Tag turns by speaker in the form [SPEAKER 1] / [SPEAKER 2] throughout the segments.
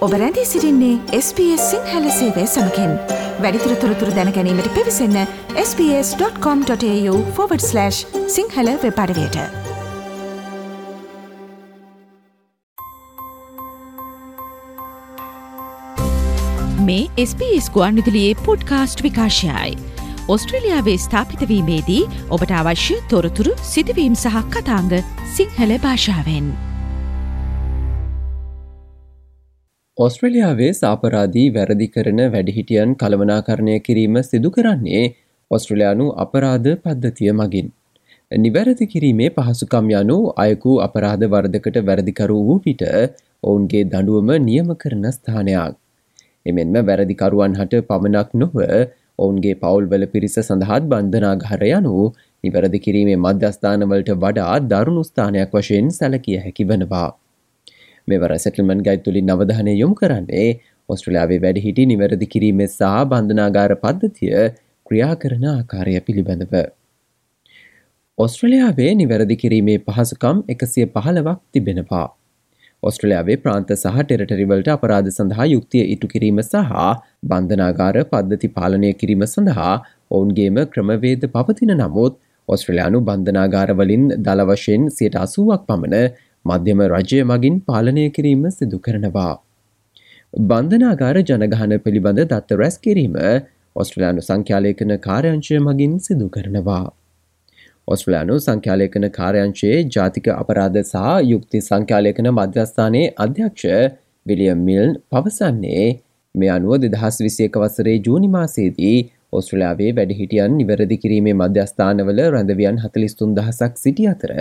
[SPEAKER 1] ඔබ රැඳී සිරින්නේ SBS සිංහල සේවය සමකෙන් වැඩිතුර තොරතුර දැනැනීමට පිවිසන්න ps.com.ta/ සිංහල වෙපඩවයට මේ SBS ගුවන්විදුලියේ පොඩ්කාස්ට් විකාශයයි. ඔස්ට්‍රලියාවේ ස්ථාපිතවීමේදී ඔබට අවශ්‍ය තොරතුරු සිදුවීම් සහ කතාංග සිංහල භාෂාවෙන්.
[SPEAKER 2] ඔස්ට්‍රලියාවේ සාපරාදී වැරදි කරන වැඩිහිටියන් කළමනාකරණය කිරීම සිදු කරන්නේ ඔස්ට්‍රලයානු අපරාධ පද්ධතිය මගින්. නිවැරදි කිරීමේ පහසුකම් යනු අයකු අපරාධ වර්ධකට වැරදිකරු වූ විට ඔවුන්ගේ දඩුවම නියම කරන ස්ථානයක්. එමෙන්ම වැරදිකරුවන් හට පමණක් නොව ඔවුන්ගේ පවුල්වල පිරිස සඳහත් බන්ධනාගහර යනු නිවැරදි කිරීමේ මධ්‍යස්ථානවලට වඩා දරුණු ස්ථානයක් වශයෙන් සැලකිය හැකි වනවා. මෙවර සැටල්මන් ගයි තුළින් නවධනය යොමු කරන්නේ ඔස්ට්‍රලයාාවේ වැඩිහිටි නිවැරදි කිරීම සහ බන්ධනාගාර පද්ධතිය ක්‍රියා කරන ආකාරය පිළිබඳව. ඔස්ට්‍රලයාාවේ නිවැරදි කිරීමේ පහසුකම් එකසිය පහලවක් තිබෙනවා. ඔස්ට්‍රලයාාවේ ප්‍රාන්ත සහ ටෙරටරිවල්ට අපරාධ සඳහා යුක්තිය ඉටු කිරීම සහ බන්ධනාගාර පද්ධති පාලනය කිරීම සඳහා ඔවුන්ගේම ක්‍රමවේද පවතින නමුත් ඔස්ට්‍රලයානු බන්ධනාගාරවලින් දලවශයෙන් සියට අසුවක් පමණ මධ්‍යම රජය මගින් පාලනය කිරීම සිදු කරනවා. බන්ධනාගාර ජනගහන පිළිබඳ දත්ත රැස් කිරීම ඔස්ට්‍රලයානු සංඛ්‍යාලයකන කාර්යංශය මගින් සිදු කරනවා. ඔස්ට්‍රලයානු සංඛ්‍යාලයකන කාර්යංශයේ ජාතික අපරාධ සහ යුක්ති සංඛ්‍යාලයකන මධ්‍යස්ථානයේ අධ්‍යක්ෂ විලියම් මිල්න් පවසන්නේ මේ අනුව දෙදහස් විසියක වසරේ ජූනිමාසේදී ඔස්ට්‍රලයාාවේ වැඩිහිටියන් නිවැරදි කිරීමේ මධ්‍යස්ථානවල රැඳවියන් හතලිස්තුන් දහසක් සිටි අතර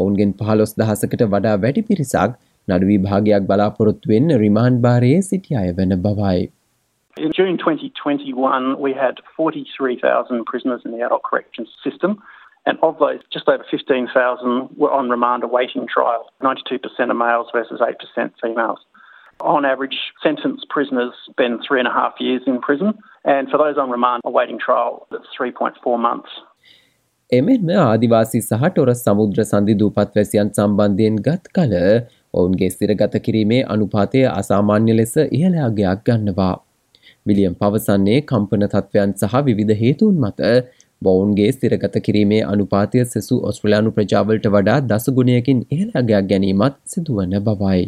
[SPEAKER 2] ඔවුන්ගෙන් පහලොස් දහසකට වඩා වැඩි පිරිසක් නඩු විභාගයක් බලාපොරොත්තුවෙන් රිමාන්් භාරයේ සිටි අය වන බවයි.
[SPEAKER 3] In June 2021, we had 43,000 prisoners in the adult corrections system. And of those, just over 15,000 were on remand awaiting trial. 92% are males versus 8% females. On average, sentenced prisoners spend three and a half years in prison. And for those on remand awaiting trial, that's 3.4 months.
[SPEAKER 2] එමෙන්ම ආදිවාසී සහ ටොරස් සමුද්‍ර සන්ධි දූපත්වැසියන් සම්බන්ධයෙන් ගත් කල ඔවුන්ගේ ස්තිරගත කිරීමේ අනුපාතය අසාමාන්‍ය ලෙස ඉහළයාගයක් ගන්නවා. William පවසන්නේ කම්පන තත්ත්වයන් සහ විවිධ හේතුන් මත බොවුන්ගේ ස්තිරගත කිරීමේ අනුපාතය සෙසු ඔස්ට්‍රලයානු ප්‍රජාවලට වඩා දසගුණයකින් ඉහළයාගයක් ගැනීමත් සිදුවන බවයි.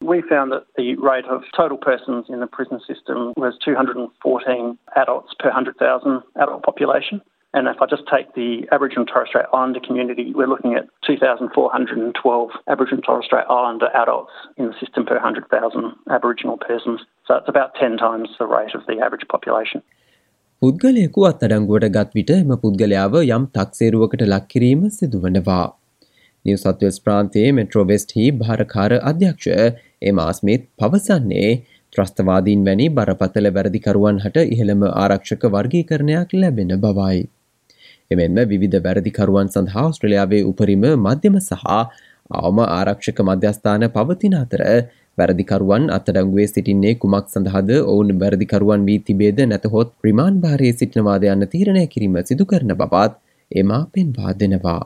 [SPEAKER 3] We found that the rate of total persons in the prison system was 214 adults per 100,000 adult population. And if I just take the Aboriginal and Torres Strait Islander community, we're looking at 2,412 Aboriginal and Torres Strait Islander adults in the system per 100,000 Aboriginal persons. So it's about 10 times the rate of the average population.
[SPEAKER 2] පුද්ගලයකු අත්අඩංගුවට ගත් විට එම පුද්ගලයාව යම් තක්සේරුවකට ලක්කිරීම සිදුවනවා. නිවසත්වස් ප්‍රාන්තයේ මෙට්‍රෝවෙස්ටහි භාරකාර අධ්‍යක්ෂ එමාස්මිත් පවසන්නේ ත්‍රස්තවාදීන් වැනි බරපතල වැරදිකරුවන් හට ඉහළම ආරක්ෂක වර්ගීකරණයක් ලැබෙන බවයි. එමෙන්ම විවිධ වැරදිකරුවන් සඳහා ඔස්ට්‍රලියාවේ උපරිම මධ්‍යම සහ අවම ආරක්ෂක මධ්‍යස්ථාන පවතින අතර වැරදිකරුවන් අත්තඩංගුවේ සිටින්නේ කුමක් සඳහාද ඔවුන් වැරදිකරුවන් වී තිබේද නැතහොත් ප්‍රමාන් භාරයේ සිටිනවාද යන්න තීරණය කිරීම සිදු කරන බවත් එමා පෙන්වා දෙනවා.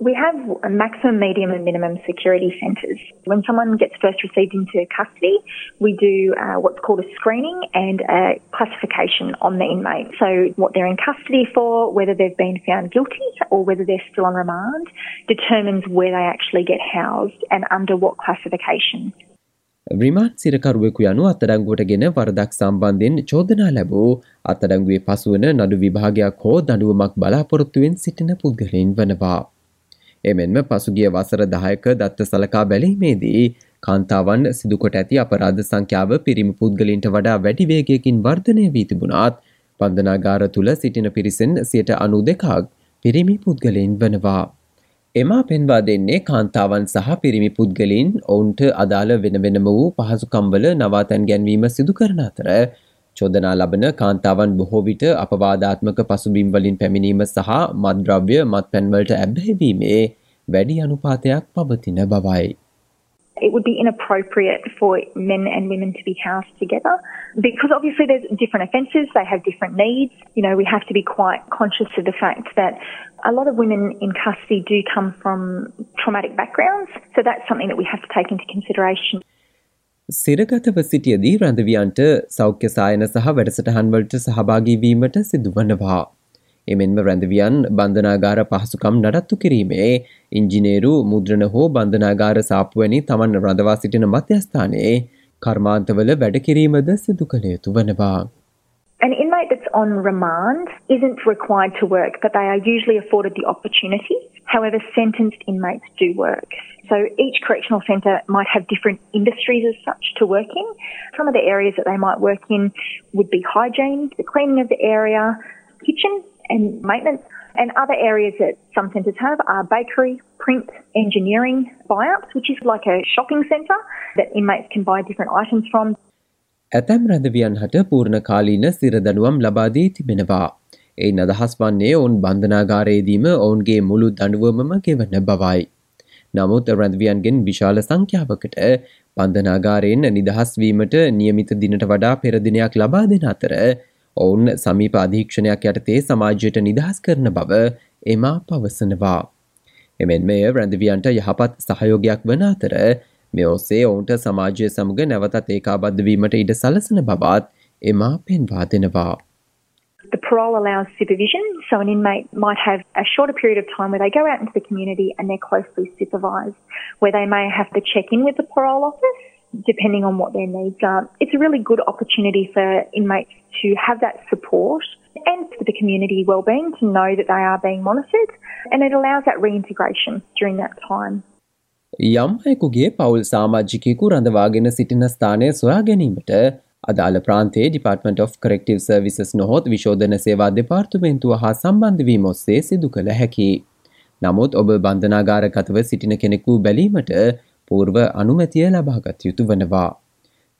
[SPEAKER 4] We have a maximum, medium, and minimum security centres. When someone gets first received into custody, we do uh, what's called a screening and a classification on the inmate. So, what they're in custody for, whether they've been found guilty or whether they're still on remand, determines where they actually get housed and under what classification.
[SPEAKER 2] රිමාන්් සිරකරුවෙකු යනු අත්තඩංගුවට ගෙන වරදක් සම්බන්ධයෙන් චෝදනා ලැබූ අත්තඩංගුවේ පසුවන නඩු විභාගයක් හෝ දඩුවමක් බලාපොරොත්තුවෙන් සිටින පුද්ගලයින් වනවා. එමෙන්ම පසුගිය වසර දහයක දත්ත සලකා බැලීමේදී කාන්තාවන් සිදුකොට ඇති අපරාධ සංඛ්‍යාව පිරිමි පුද්ගලින්ට වඩා වැඩිවේගයකින් වර්ධනය වී තිබුණාත් පන්දනාගාර තුළ සිටින පිරිසෙන් සියට අනු දෙකක් පිරිමි පුද්ගලයින් වනවා. එමා පෙන්වා දෙන්නේ කාන්තාවන් සහ පිරිමි පුද්ගලින් ඔවුන්ට අදාළ වෙන වෙනම වූ පහසුකම්වල නවාතැන් ගැන්වීම සිදු කරන අතර චෝදනා ලබන කාන්තාවන් බොහෝ විට අපවාදාත්මක පසුබිම්වලින් පැමිණීම සහ මද්‍රව්‍ය මත් පැන්වලට ඇබ්බැහිවීමේ වැඩි අනුපාතයක් පවතින බවයි.
[SPEAKER 4] It would be inappropriate for men and women to be housed together because obviously there's different offences, they have different needs. You know, we have to be quite conscious of the fact that a lot of women in custody do come from traumatic backgrounds, so that's something that we have to take into consideration.
[SPEAKER 2] සිරගතව සිටියදී රැඳවියන්ට සෞඛ්‍ය සායන සහ වැඩසටහන්වලට සහභාගීවීමට සිදුවනවා. එමෙන්ම රැඳවියන් බන්ධනාගාර පහසුකම් නඩත්තු කිරීමේ ඉංජිනේරු මුද්‍රණ හෝ බන්ධනාගාර සාපුවනි තමන් රඳවා සිටින මධ්‍යස්ථානයේ කර්මාන්තවල වැඩ කිරීමද සිදු කළ යුතු වනවා.
[SPEAKER 4] An inmate that's on remand isn't required to work, but they are usually afforded the opportunity. However, sentenced inmates do work. So each correctional centre might have different industries as such to work in. Some of the areas that they might work in would be hygiene, the cleaning of the area, kitchen, and maintenance. And other areas that some centres have are bakery, print, engineering, buyouts, which is like a shopping centre that inmates can buy different items from.
[SPEAKER 2] ඇතැම් රැඳවියන් හට පූර්ණ කාලීන සිරදනුවම් ලබාදී තිබෙනවා. එයින් අදහස් වන්නේ ඔවුන් බන්ධනාගාරයේදීම ඔවුන්ගේ මුළු දඩුවමම ගෙවන බවයි. නමුත් රැඳවියන්ගෙන් විශාල සංඛ්‍යාවකට බන්ධනාගාරයෙන් නිදහස්වීමට නියමිත දිනට වඩා පෙරදිනයක් ලබා දෙන අතර ඔවුන් සමීප අධීක්ෂණයක් යටතේ සමාජයට නිදහස් කරන බව එමා පවසනවා. එමෙන් මෙය රැඳවියන්ට යහපත් සහයෝගයක් වන අතර මේ ඔස්සේ ඔවුන්ට සමාජය සමග නැවතත් ඒකාබද්ධවීමට ඉඩ සලසන බවත් එමා පෙන්වා දෙනවා.
[SPEAKER 4] The parole allows supervision, so an inmate might have a shorter period of time where they go out into the community and they're closely supervised, where they may have to check in with the parole office depending on what their needs are. It's a really good opportunity for inmates to have that support and for the community wellbeing to know that they are being monitored and it allows that reintegration during that time.
[SPEAKER 2] යම් අයෙකුගේ පවුල් සාමාජිකයෙකු රඳවාගෙන සිටින ස්ථානය සොයා ගැනීමට අදාළ ප්‍රාන්තේ ඩිපාර්ටමට of කරෙක්ටව services නොහොත් විශෝධන සේවා දෙපාර්තුමෙන්තුව හා සම්බන්ධවීම ඔස්සේ සිදු කළ හැකි. නමුත් ඔබ බන්ධනාගාරකතව සිටින කෙනෙකු බැලීමට පූර්ව අනුමැතිය ලබාගත යුතු වනවා.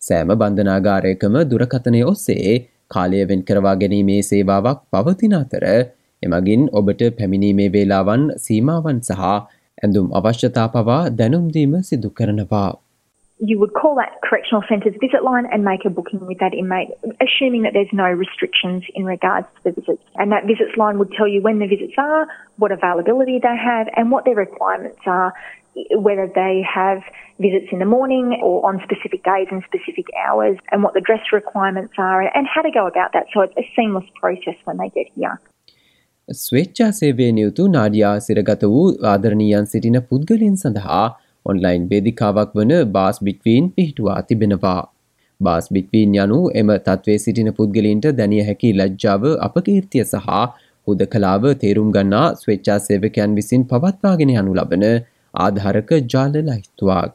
[SPEAKER 2] සෑම බන්ධනාගාරයකම දුරකතනය ඔස්සේ කාලය වෙන් කරවා ගැනීමේ සේවාවක් පවතින අතර එමගින් ඔබට පැමිණීමේ වේලාවන් සීමාවන් සහ ඇඳුම් අවශ්‍යතා පවා දැනුම්දීම සිදු කරනවා.
[SPEAKER 4] you would call that correctional centre's visit line and make a booking with that inmate, assuming that there's no restrictions in regards to the visits. And that visits line would tell you when the visits are, what availability they have, and what their requirements are whether they have visits in the morning or on specific days and specific hours and what the dress requirements are and how to go about that so it's a seamless process when they get here.
[SPEAKER 2] ස්වේච්ඡා සේවය නියුතු නාඩියා සිරගත වූ ආදරණීයන් සිටින පුද්ගලින් සඳහා online වේදිකාවක් වන බාස් බිට්වීන් පිහිටුවා තිබෙනවා. බාස් බිට්වීන් යනු එම තත්වේ සිටින පුද්ගලින්ට දැනිය හැකි ලජ්ජාව අපකීර්තිය සහ හුද කලාව තේරුම් ගන්නා ස්වේච්ඡා සේවකයන් විසින් පවත්වාගෙන යනු ලබන ආධාරක ජාල ලයිස්තුවක්.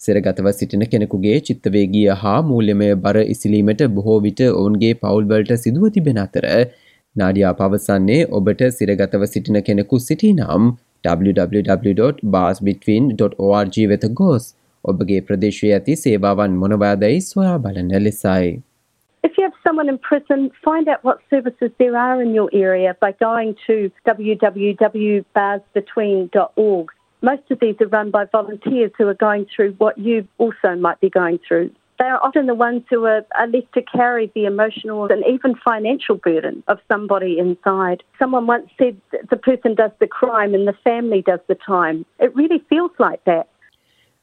[SPEAKER 2] සිරගතව සිටින කෙනෙකුගේ චිත්තවේගිය හා මූල්‍යමය බර ඉසිලීමට බොහෝ විට ඔවුන්ගේ පවුල්වලට සිදුව තිබෙන අතර නාඩියා පවසන්නේ ඔබට සිරගතව සිටින කෙනෙකු සිටි නම් www.barsbetween.org වෙත ගෝස් ඔබගේ ප්‍රදේශය ඇති සේවාවන් මොනවාදයි සොයා බලන ලෙසයි.
[SPEAKER 5] If you have someone in prison, find out what services there are in your area by going to www.barsbetween.org. Most of these are run by volunteers who are going through what you also might be going through. They are often the ones who are, are left to carry the emotional and even financial burden of somebody inside. Someone once said the person does the crime and the family does the time. It really feels like that.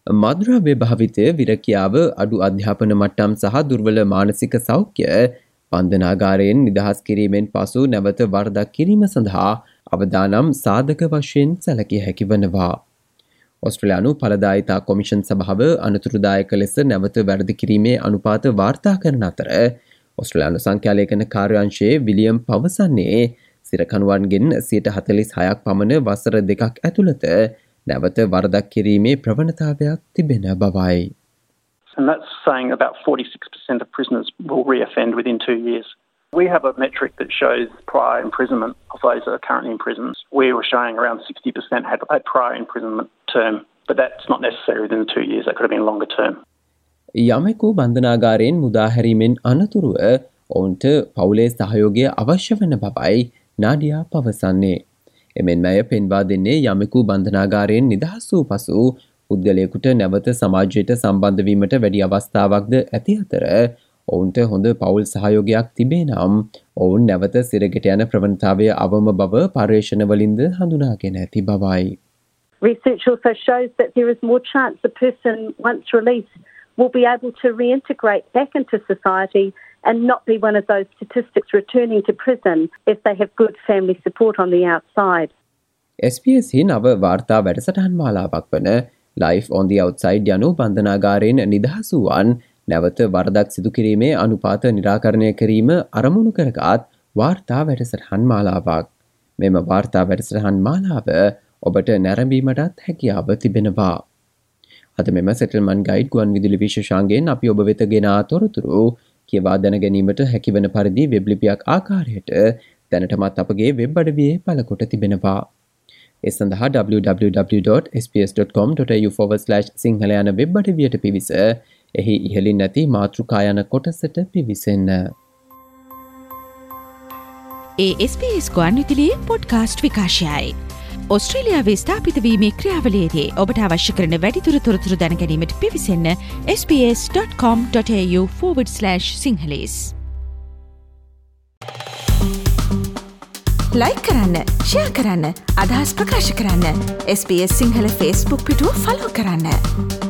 [SPEAKER 2] මද්‍රව්‍ය භාවිතය විරකියාව අඩු අධ්‍යාපන මට්ටම් සහ දුර්වල මානසික සෞඛ්‍ය පන්දනාගාරයෙන් නිදහස් කිරීමෙන් පසු නැවත වර්දක් කිරීම සඳහා අවදානම් සාධක වශයෙන් සැලකිය හැකි වනවා. ඔස්ට්‍රලයානු පලදායිතා කොමිෂන් සභාව අනතුරුදායක ලෙස නැවත වැරදි කිරීමේ අනුපාත වාර්තා කරන අතර ඔස්ට්‍රලයානු සංඛ්‍යාලයකන කාර්යංශයේ විලියම් පවසන්නේ සිරකනුවන්ගෙන් සියට හතලිස් හයක් පමණ වසර දෙකක් ඇතුළත නැවත වරදක් කිරීමේ ප්‍රවණතාවයක් තිබෙන බවයි.
[SPEAKER 3] And that's saying about 46% of prisoners will reoffend within two years. We have a metric that shows prior imprisonment of those that are currently in prisons. We were showing around 60% had a prior imprisonment term, but that's not necessary within the two years. That could have been longer term.
[SPEAKER 2] යමෙකු බන්ධනාගාරයෙන් මුදාහැරීමෙන් අනතුරුව ඔවුන්ට පවුලේ සහයෝගය අවශ්‍ය වන බවයි නාඩියා පවසන්නේ. එමෙන් මය පෙන්වා දෙන්නේ යමෙකු බන්ධනාගාරයෙන් නිදහස් වූ පසු පුද්ගලයකුට නැවත සමාජයට සම්බන්ධවීමට වැඩි අවස්ථාවක්ද ඇති අතර ඔවුන්ට හොඳ පවුල් සහයෝගයක් තිබේ නම් ඔවුන් නැවත සිරගෙට යන ප්‍රවණතාවය අවම බව පර්යේෂණවලින්ද හඳුනාගෙන ඇති බවයි.
[SPEAKER 5] Research also shows that there is more chance a person, once released, will be able to reintegrate back into society and not be one of those statistics returning to prison if they have good family support on the outside.
[SPEAKER 2] SBS හි නව වාර්තා වැඩසටහන් මාලාවක් වන life on the outside යනු බන්ධනාගාරයෙන් නිදහසුවන් නැවත වරදක් සිදු කිරීමේ අනුපාත නිරාකරණය කිරීම අරමුණු කරගත් වාර්තා වැඩසටහන් මාලාවක්. මෙම වාර්තා වැඩසටහන් මාලාව ඔබට නැරඹීමටත් හැකියාව තිබෙනවා. අද මෙම සෙටල්මන් ගයිඩ් ගුවන් විදිලි විශෂාන්ගෙන් අපි ඔබ වෙත ගෙනා තොරතුරු කියවා දැන ගැනීමට හැකිවන පරිදි වෙබ්ලිපියක් ආකාරයට දැනටමත් අපගේ වෙබ් අඩවියේ පලකොට තිබෙනවා. ඒ සඳහා www.sps.com.tu/ සිංහල යන වෙබ් අඩවියට පිවිස එහි ඉහලින් නැති මාතෘකායන කොටසට පිවිසන්න.
[SPEAKER 1] ඒ SBS ගුවන් විදිලියේ පොඩ්කාස්ට් විකාශයයි. ඔස්ට්‍රේලියාවේ ස්ථාපිතවීමේ ක්‍රියාවලේදී ඔබට අවශ්‍ය කරන වැඩිතුර තොරතුරු දැනැනීමට පිවිසන්න ps.com.ta/ සිංහලස්. ලයි කරන්න ෂයා කරන්න අදහස් ප්‍රකාශ කරන්න SBS සිංහල ෆස්බුක් පිටුව ෆලෝ කරන්න.